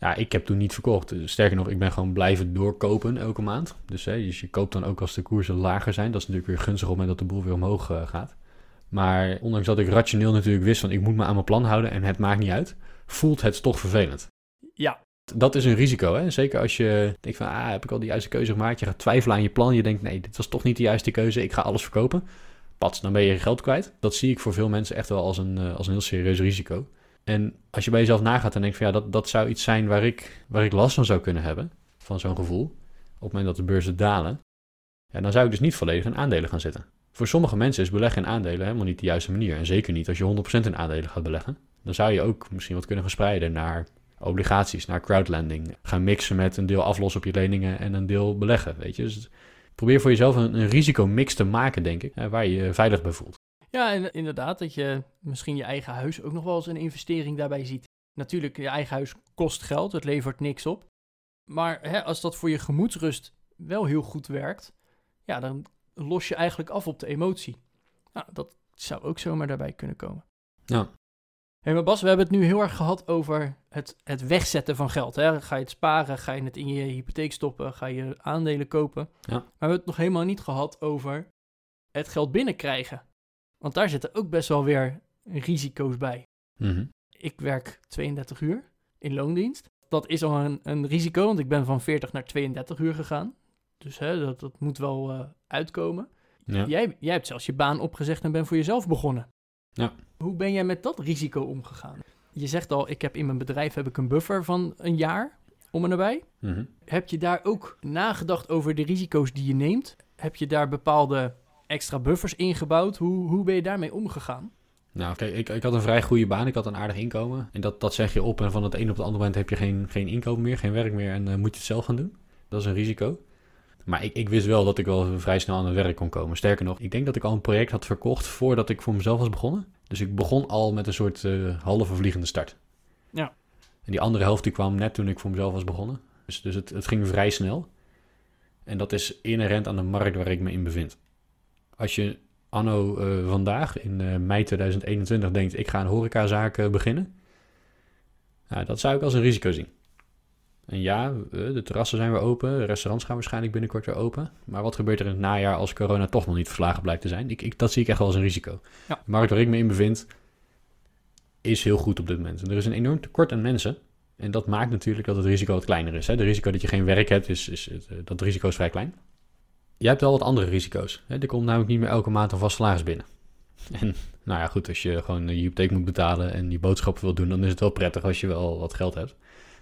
Ja, ik heb toen niet verkocht. Sterker nog, ik ben gewoon blijven doorkopen elke maand. Dus, hè, dus je koopt dan ook als de koersen lager zijn. Dat is natuurlijk weer gunstig op het moment dat de boel weer omhoog gaat. Maar ondanks dat ik rationeel natuurlijk wist van ik moet me aan mijn plan houden en het maakt niet uit, voelt het toch vervelend. Ja, Dat is een risico, hè? Zeker als je denkt van, ah, heb ik al de juiste keuze gemaakt? Je gaat twijfelen aan je plan. Je denkt, nee, dit was toch niet de juiste keuze. Ik ga alles verkopen. Pats, dan ben je je geld kwijt. Dat zie ik voor veel mensen echt wel als een, eh, als een heel serieus risico. En als je bij jezelf nagaat en denkt van, ja, dat, dat zou iets zijn waar ik, waar ik last van zou kunnen hebben. Van zo'n gevoel. Op het moment dat de beurzen dalen. Ja, dan zou ik dus niet volledig in aandelen gaan zitten. Voor sommige mensen is beleggen in aandelen helemaal niet de juiste manier. En zeker niet als je 100% in aandelen gaat beleggen. Dan zou je ook misschien wat kunnen verspreiden naar obligaties, naar crowdlending. Gaan mixen met een deel aflossen op je leningen en een deel beleggen, weet je. Dus probeer voor jezelf een, een risicomix te maken, denk ik, waar je je veilig bij voelt. Ja, en inderdaad, dat je misschien je eigen huis ook nog wel eens een investering daarbij ziet. Natuurlijk, je eigen huis kost geld, het levert niks op. Maar hè, als dat voor je gemoedsrust wel heel goed werkt, ja, dan los je eigenlijk af op de emotie. Nou, dat zou ook zomaar daarbij kunnen komen. Ja. Hé, maar Bas, we hebben het nu heel erg gehad over het, het wegzetten van geld. Hè? Ga je het sparen? Ga je het in je hypotheek stoppen? Ga je aandelen kopen? Ja. Maar we hebben het nog helemaal niet gehad over het geld binnenkrijgen. Want daar zitten ook best wel weer risico's bij. Mhm. Ik werk 32 uur in loondienst. Dat is al een, een risico, want ik ben van 40 naar 32 uur gegaan. Dus hè, dat, dat moet wel eh, uitkomen. Ja. Jij, jij hebt zelfs je baan opgezegd en bent voor jezelf begonnen. Ja. Hoe ben jij met dat risico omgegaan? Je zegt al, ik heb in mijn bedrijf heb ik een buffer van een jaar om en nabij. Mhm. Heb je daar ook nagedacht over de risico's die je neemt? Heb je daar bepaalde extra buffers ingebouwd? Hoe, hoe ben je daarmee omgegaan? Nou, kijk, ik, ik had een vrij goede baan. Ik had een aardig inkomen. En dat, dat zeg je op. En van het een op het andere moment heb je geen, geen inkomen meer, geen werk meer. En eh, moet je het zelf gaan doen. Dat is een risico. Maar ik, ik wist wel dat ik wel vrij snel aan het werk kon komen. Sterker nog, ik denk dat ik al een project had verkocht voordat ik voor mezelf was begonnen. Dus ik begon al met een soort eh, halve vliegende start. Ja. En die andere helft die kwam net toen ik voor mezelf was begonnen. Dus, dus het, het ging vrij snel. En dat is inherent aan de markt waar ik me in bevind. Als je anno eh, vandaag, in eh, mei 2021, denkt... ik ga een horecazaak beginnen... Nou, dat zou ik als een risico zien. En ja, eh, de terrassen zijn weer open. De restaurants gaan waarschijnlijk binnenkort weer open. Maar wat gebeurt er in het najaar als corona toch nog niet verslagen blijkt te zijn? Ik, ik, dat zie ik echt wel als een risico. Ja. De markt waar ik me in bevind is heel goed op dit moment. En er is een enorm tekort aan mensen. En dat maakt natuurlijk dat het risico wat kleiner is. Hè? De risico dat je geen werk hebt, is, is, is- eh, dat risico is vrij klein. Je hebt wel wat andere risico's. Hè? Er komt namelijk niet meer elke maand een vast salaris binnen. En nou ja, goed, als je gewoon je hypotheek moet betalen en die boodschappen wil doen, dan is het wel prettig als je wel wat geld hebt.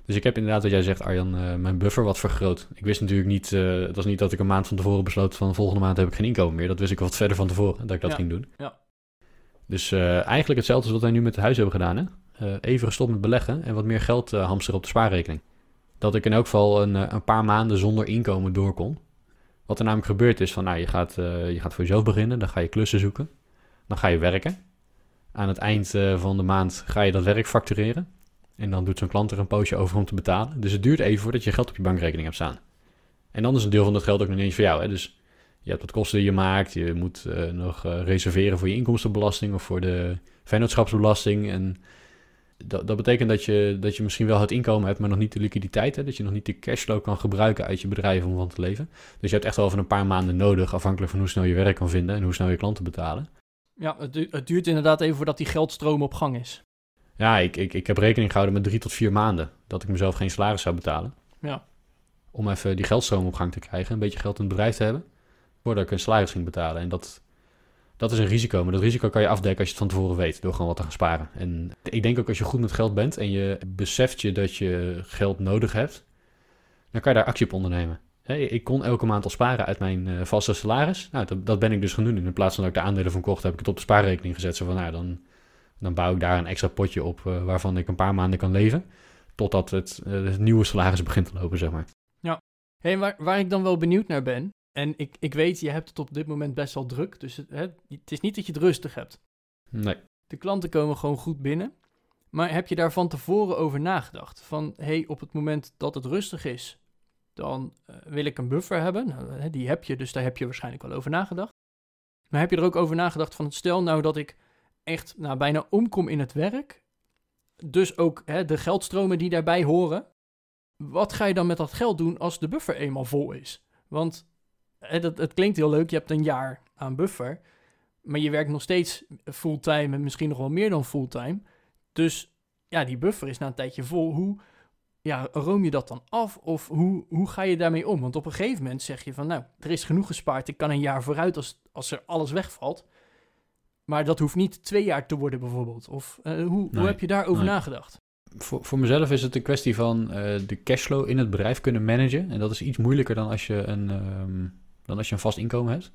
Dus ik heb inderdaad, wat jij zegt, Arjan, eh, mijn buffer wat vergroot. Ik wist natuurlijk niet, eh, het was niet dat ik een maand van tevoren besloot van volgende maand heb ik geen inkomen meer. Dat wist ik wat verder van tevoren, dat ik dat Ja, ging doen. ja. Dus eh, eigenlijk hetzelfde als wat wij nu met het huis hebben gedaan. Hè? Even gestopt met beleggen en wat meer geld hamsteren op de spaarrekening. Dat ik in elk geval een, een paar maanden zonder inkomen door kon. Wat er namelijk gebeurd is van, nou, je gaat, je gaat voor jezelf beginnen, dan ga je klussen zoeken. Dan ga je werken. Aan het eind van de maand ga je dat werk factureren. En dan doet zo'n klant er een poosje over om te betalen. Dus het duurt even voordat je geld op je bankrekening hebt staan. En dan is een deel van dat geld ook nog niet eens voor jou. Hè? Dus Je hebt wat kosten die je maakt. Je moet eh, nog eh, reserveren voor je inkomstenbelasting of voor de vennootschapsbelasting. En dat, dat betekent dat je, dat je misschien wel het inkomen hebt, maar nog niet de liquiditeit. Hè? Dat je nog niet de cashflow kan gebruiken uit je bedrijf om van te leven. Dus je hebt echt wel even een paar maanden nodig, afhankelijk van hoe snel je werk kan vinden en hoe snel je klanten betalen. Ja, het duurt inderdaad even voordat die geldstroom op gang is. Ja, ik, ik, ik heb rekening gehouden met drie tot vier maanden dat ik mezelf geen salaris zou betalen. Ja. Om even die geldstroom op gang te krijgen, een beetje geld in het bedrijf te hebben, voordat ik een salaris ging betalen. En dat, dat is een risico, maar dat risico kan je afdekken als je het van tevoren weet, door gewoon wat te gaan sparen. En ik denk ook als je goed met geld bent en je beseft je dat je geld nodig hebt, dan kan je daar actie op ondernemen. Hè, ik kon elke maand al sparen uit mijn eh, vaste salaris. Nou, dat, dat ben ik dus gaan doen. In plaats van dat ik de aandelen van kocht, heb ik het op de spaarrekening gezet. Zo van, nou, dan, dan bouw ik daar een extra potje op eh, waarvan ik een paar maanden kan leven. Totdat het, eh, het nieuwe salaris begint te lopen, zeg maar. Hey, waar, waar ik dan wel benieuwd naar ben, en ik, ik weet, je hebt het op dit moment best wel druk, dus het, hè, het is niet dat je het rustig hebt. Nee. De klanten komen gewoon goed binnen, maar heb je daar van tevoren over nagedacht? Van, hey, op het moment dat het rustig is, dan eh, wil ik een buffer hebben. Nou, die heb je, dus daar heb je waarschijnlijk wel over nagedacht. Maar heb je er ook over nagedacht van, stel nou dat ik echt nou, bijna omkom in het werk, dus ook hè, de geldstromen die daarbij horen, wat ga je dan met dat geld doen als de buffer eenmaal vol is? Want dat, het klinkt heel leuk, je hebt een jaar aan buffer, maar je werkt nog steeds fulltime en misschien nog wel meer dan fulltime. Dus ja, die buffer is na een tijdje vol. Hoe ja, room je dat dan af of hoe, hoe ga je daarmee om? Want op een gegeven moment zeg je van, nou, er is genoeg gespaard, ik kan een jaar vooruit als, als er alles wegvalt. Maar dat hoeft niet twee jaar te worden bijvoorbeeld. Of eh, hoe, hoe heb je daarover nee. nagedacht? Voor, voor mezelf is het een kwestie van eh, de cashflow in het bedrijf kunnen managen. En dat is iets moeilijker dan als je een, ehm, dan als je een vast inkomen hebt.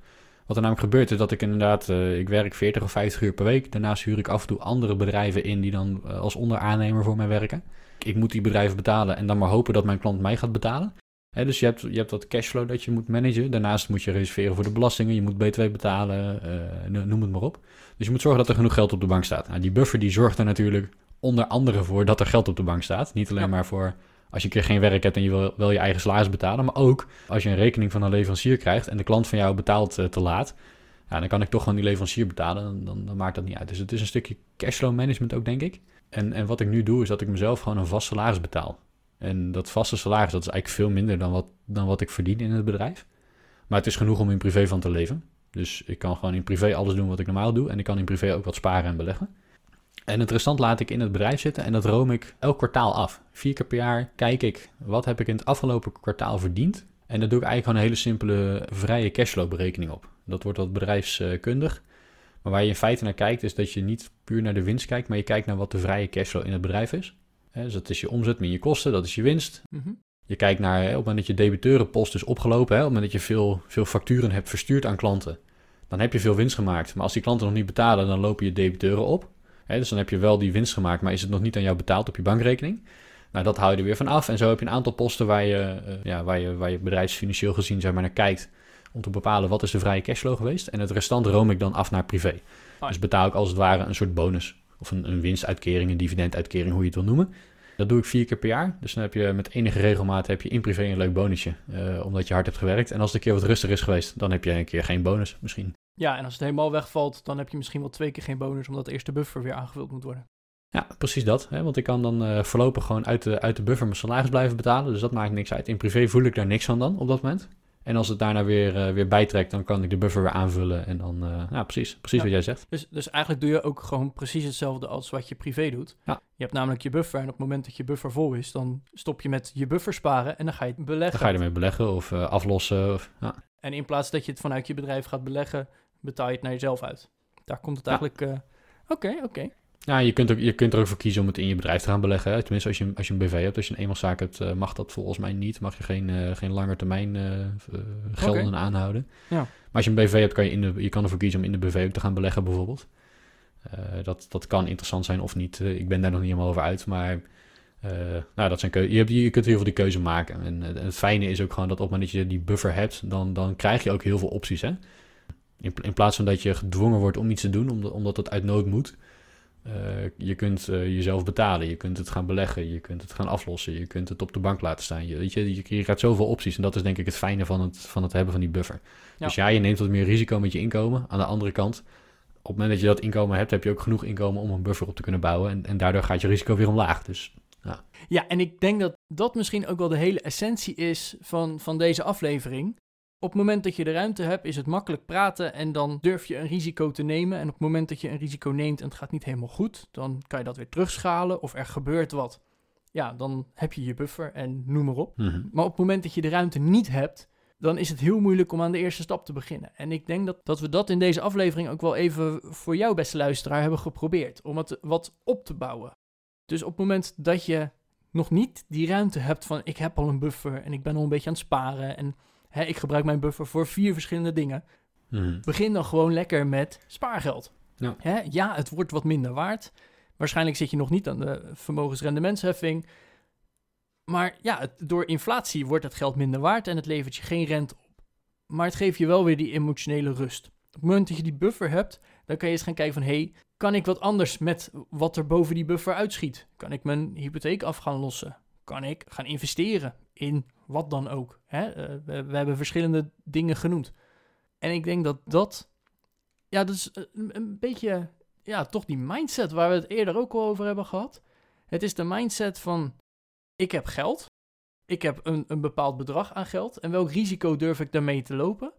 Wat er namelijk gebeurt is dat ik inderdaad, eh, ik werk 40 of 50 uur per week. Daarnaast huur ik af en toe andere bedrijven in die dan als onderaannemer voor mij werken. Ik moet die bedrijven betalen en dan maar hopen dat mijn klant mij gaat betalen. Dus je hebt, je hebt dat cashflow dat je moet managen. Daarnaast moet je reserveren voor de belastingen. Je moet BTW betalen, eh, no- noem het maar op. Dus je moet zorgen dat er genoeg geld op de bank staat. Nou, die buffer die zorgt er natuurlijk onder andere voor dat er geld op de bank staat. Niet alleen Ja. maar voor als je een keer geen werk hebt en je wil wel je eigen salaris betalen. Maar ook als je een rekening van een leverancier krijgt en de klant van jou betaalt eh, te laat. Ja, dan kan ik toch gewoon die leverancier betalen. Dan, dan, dan maakt dat niet uit. Dus het is een stukje cashflow management ook, denk ik. En, en wat ik nu doe, is dat ik mezelf gewoon een vast salaris betaal. En dat vaste salaris, dat is eigenlijk veel minder dan wat, dan wat ik verdien in het bedrijf. Maar het is genoeg om in privé van te leven. Dus ik kan gewoon in privé alles doen wat ik normaal doe. En ik kan in privé ook wat sparen en beleggen. En het restant laat ik in het bedrijf zitten en dat room ik elk kwartaal af. Vier keer per jaar kijk ik wat heb ik in het afgelopen kwartaal verdiend. En daar doe ik eigenlijk gewoon een hele simpele vrije cashflow berekening op. Dat wordt wat bedrijfskundig. Maar waar je in feite naar kijkt is dat je niet puur naar de winst kijkt, maar je kijkt naar wat de vrije cashflow in het bedrijf is. Dus dat is je omzet min je kosten, dat is je winst. Mhm. Je kijkt naar, op het moment dat je debiteurenpost is opgelopen, hè, op het moment dat je veel, veel facturen hebt verstuurd aan klanten, dan heb je veel winst gemaakt. Maar als die klanten nog niet betalen, dan lopen je debiteuren op. Hè, dus dan heb je wel die winst gemaakt, maar is het nog niet aan jou betaald op je bankrekening. Nou, dat hou je er weer van af. En zo heb je een aantal posten waar je, eh, ja, waar je, waar je bedrijfsfinancieel gezien zeg maar, naar kijkt. Om te bepalen wat is de vrije cashflow geweest. En het restant room ik dan af naar privé. Dus betaal ik als het ware een soort bonus. Of een, een winstuitkering, een dividenduitkering, hoe je het wil noemen. Dat doe ik vier keer per jaar. Dus dan heb je met enige regelmaat heb je in privé een leuk bonusje. eh, omdat je hard hebt gewerkt. En als het een keer wat rustiger is geweest, dan heb je een keer geen bonus misschien. Ja, en als het helemaal wegvalt, dan heb je misschien wel twee keer geen bonus, omdat de eerste buffer weer aangevuld moet worden. Ja, precies dat. Hè? Want ik kan dan eh, voorlopig gewoon uit de, uit de buffer mijn salaris blijven betalen. Dus dat maakt niks uit. In privé voel ik daar niks van dan op dat moment. En als het daarna weer, eh, weer bijtrekt, dan kan ik de buffer weer aanvullen. En dan, eh, ja, precies, precies Ja. wat jij zegt. Dus, dus eigenlijk doe je ook gewoon precies hetzelfde als wat je privé doet. Ja. Je hebt namelijk je buffer en op het moment dat je buffer vol is, dan stop je met je buffer sparen en dan ga je het beleggen. Dan ga je ermee beleggen of eh, aflossen. Of, ja. En in plaats dat je het vanuit je bedrijf gaat beleggen, betaal je het naar jezelf uit. Daar komt het eigenlijk... Oké, oké. Ja, je kunt, ook, je kunt er ook voor kiezen om het in je bedrijf te gaan beleggen. Hè. Tenminste, als je, als je een BV hebt, als je een eenmanszaak hebt, eh, mag dat volgens mij niet. Mag je geen, eh geen langer termijn eh, gelden aanhouden. Ja. Maar als je een BV hebt, kan je, in de, je kan ervoor kiezen om in de BV ook te gaan beleggen bijvoorbeeld. Dat, dat kan interessant zijn of niet. Ik ben daar nog niet helemaal over uit, maar... nou, dat zijn je, hebt, je kunt heel veel die keuze maken. En, het fijne is ook gewoon dat op het moment dat je die buffer hebt, dan, dan krijg je ook heel veel opties. Hè? In, in plaats van dat je gedwongen wordt om iets te doen, omdat, omdat het uit nood moet, Eh, je kunt eh, jezelf betalen, je kunt het gaan beleggen, je kunt het gaan aflossen, je kunt het op de bank laten staan. Je, weet je, je, je krijgt zoveel opties en dat is denk ik het fijne van het, van het hebben van die buffer. Ja. Dus ja, je neemt wat meer risico met je inkomen. Aan de andere kant, op het moment dat je dat inkomen hebt, heb je ook genoeg inkomen om een buffer op te kunnen bouwen. En, en daardoor gaat je risico weer omlaag. Dus Ja, en ik denk dat dat misschien ook wel de hele essentie is van, van deze aflevering. Op het moment dat je de ruimte hebt, is het makkelijk praten en dan durf je een risico te nemen. En op het moment dat je een risico neemt en het gaat niet helemaal goed, dan kan je dat weer terugschalen of er gebeurt wat. Ja, dan heb je je buffer en noem maar op. mhm. Maar op het moment dat je de ruimte niet hebt, dan is het heel moeilijk om aan de eerste stap te beginnen. En ik denk dat, dat we dat in deze aflevering ook wel even voor jou, beste luisteraar, hebben geprobeerd. Om het wat op te bouwen. Dus op het moment dat je nog niet die ruimte hebt van ik heb al een buffer en ik ben al een beetje aan het sparen en hè, ik gebruik mijn buffer voor vier verschillende dingen. Mhm. Begin dan gewoon lekker met spaargeld. Ja. Hè, ja, het wordt wat minder waard. Waarschijnlijk zit je nog niet aan de vermogensrendementsheffing. Maar ja, het- door inflatie wordt het geld minder waard en het levert je geen rente op. Maar het geeft je wel weer die emotionele rust. Op het moment dat je die buffer hebt, dan kan je eens gaan kijken van... hé, hey, kan ik wat anders met wat er boven die buffer uitschiet? Kan ik mijn hypotheek af gaan lossen? Kan ik gaan investeren in wat dan ook? Hè? Eh, we, we hebben verschillende dingen genoemd. En ik denk dat dat... Ja, dat is een, een beetje... Ja, toch die mindset waar we het eerder ook al over hebben gehad. Het is de mindset van... Ik heb geld. Ik heb een, een bepaald bedrag aan geld. En welk risico durf ik daarmee te lopen?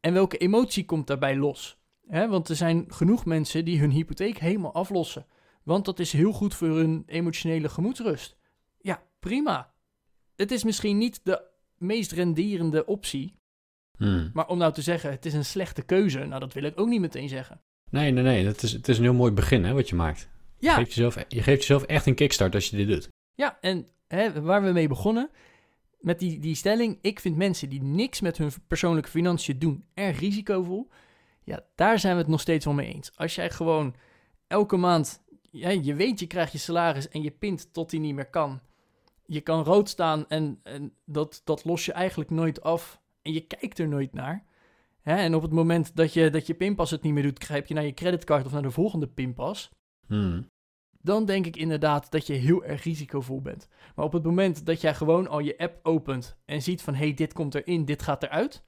En welke emotie komt daarbij los? Hè, want er zijn genoeg mensen die hun hypotheek helemaal aflossen. Want dat is heel goed voor hun emotionele gemoedsrust. Ja, prima. Het is misschien niet de meest renderende optie. Mhm. Maar om nou te zeggen, het is een slechte keuze. Nou, dat wil ik ook niet meteen zeggen. Nee, nee, nee. Het is, het is een heel mooi begin hè, wat je maakt. Je, Ja, geeft jezelf, je geeft jezelf echt een kickstart als je dit doet. Ja, en hè, waar we mee begonnen, met die, die stelling, ik vind mensen die niks met hun persoonlijke financiën doen erg risicovol. Ja, daar zijn we het nog steeds wel mee eens. Als jij gewoon elke maand, ja, je weet je krijgt je salaris en je pint tot die niet meer kan. Je kan rood staan en, en dat, dat los je eigenlijk nooit af en je kijkt er nooit naar. Hè, en op het moment dat je, dat je pinpas het niet meer doet, grijp je naar je creditcard of naar de volgende pinpas Mhm. dan denk ik inderdaad dat je heel erg risicovol bent. Maar op het moment dat jij gewoon al je app opent en ziet van hé, hey, dit komt erin, dit gaat eruit.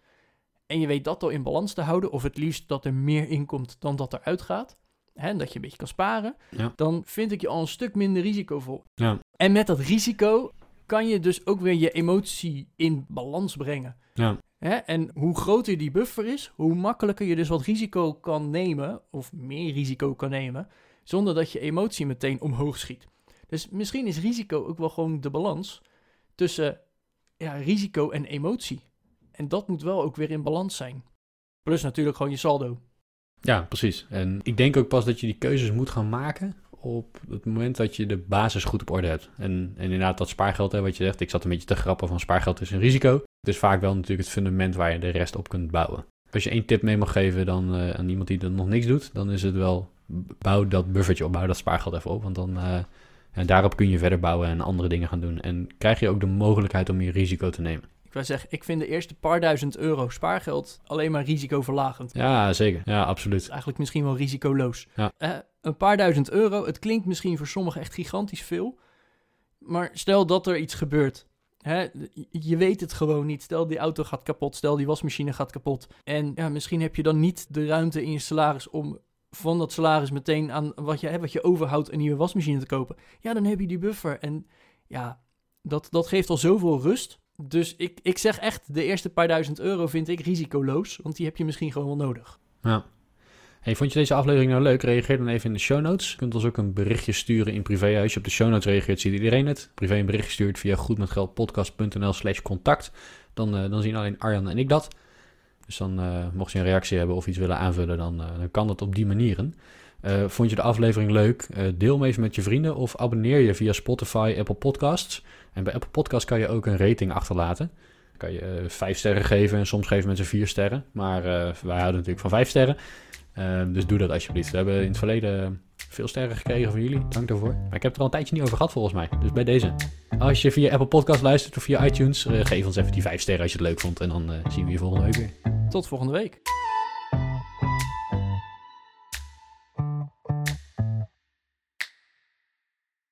En je weet dat al in balans te houden, of het liefst dat er meer inkomt dan dat eruit gaat. Hè, en dat je een beetje kan sparen. Ja. Dan vind ik je al een stuk minder risicovol. Ja. En met dat risico kan je dus ook weer je emotie in balans brengen. Ja. Hè? En hoe groter die buffer is, hoe makkelijker je dus wat risico kan nemen, of meer risico kan nemen, zonder dat je emotie meteen omhoog schiet. Dus misschien is risico ook wel gewoon de balans tussen ja, risico en emotie. En dat moet wel ook weer in balans zijn. Plus natuurlijk gewoon je saldo. Ja, precies. En ik denk ook pas dat je die keuzes moet gaan maken op het moment dat je de basis goed op orde hebt. En, en inderdaad dat spaargeld, hè, wat je zegt, ik zat een beetje te grappen van spaargeld is een risico. Het is vaak wel natuurlijk het fundament waar je de rest op kunt bouwen. Als je één tip mee mag geven dan, eh, aan iemand die er nog niks doet, dan is het wel bouw dat buffertje op, bouw dat spaargeld even op. Want dan eh, en daarop kun je verder bouwen en andere dingen gaan doen. En krijg je ook de mogelijkheid om meer risico te nemen. Ik wil zeggen, ik vind de eerste paar duizend euro spaargeld alleen maar risicoverlagend. Ja, zeker. Ja, absoluut. Eigenlijk misschien wel risicoloos. Ja. Eh, een paar duizend euro, het klinkt misschien voor sommigen echt gigantisch veel. Maar stel dat er iets gebeurt. Hè, je weet het gewoon niet. Stel die auto gaat kapot, stel die wasmachine gaat kapot. En ja, misschien heb je dan niet de ruimte in je salaris om van dat salaris meteen aan wat je, hè, wat je overhoudt een nieuwe wasmachine te kopen. Ja, dan heb je die buffer. En ja, dat, dat geeft al zoveel rust. Dus ik, ik zeg echt, de eerste paar duizend euro vind ik risicoloos. Want die heb je misschien gewoon wel nodig. Ja. Hey, vond je deze aflevering nou leuk? Reageer dan even in de show notes. Je kunt ons ook een berichtje sturen in privé. Als je op de show notes reageert, ziet iedereen het. Privé een berichtje stuurt via goedmetgeldpodcast.nl slash contact. Dan, eh, dan zien alleen Arjan en ik dat. Dus dan, eh, mocht je een reactie hebben of iets willen aanvullen, dan, eh, dan kan dat op die manieren. Eh, vond je de aflevering leuk? Eh, deel even met je vrienden of abonneer je via Spotify, Apple Podcasts. En bij Apple Podcasts kan je ook een rating achterlaten. Kan je eh, vijf sterren geven en soms geven mensen vier sterren. Maar wij houden natuurlijk van vijf sterren. Dus doe dat alsjeblieft. We hebben in het verleden veel sterren gekregen van jullie. Dank daarvoor. Maar ik heb het er al een tijdje niet over gehad volgens mij. Dus bij deze. Als je via Apple Podcast luistert of via iTunes, geef ons even die vijf sterren als je het leuk vond. En dan zien we je volgende week weer. Tot volgende week.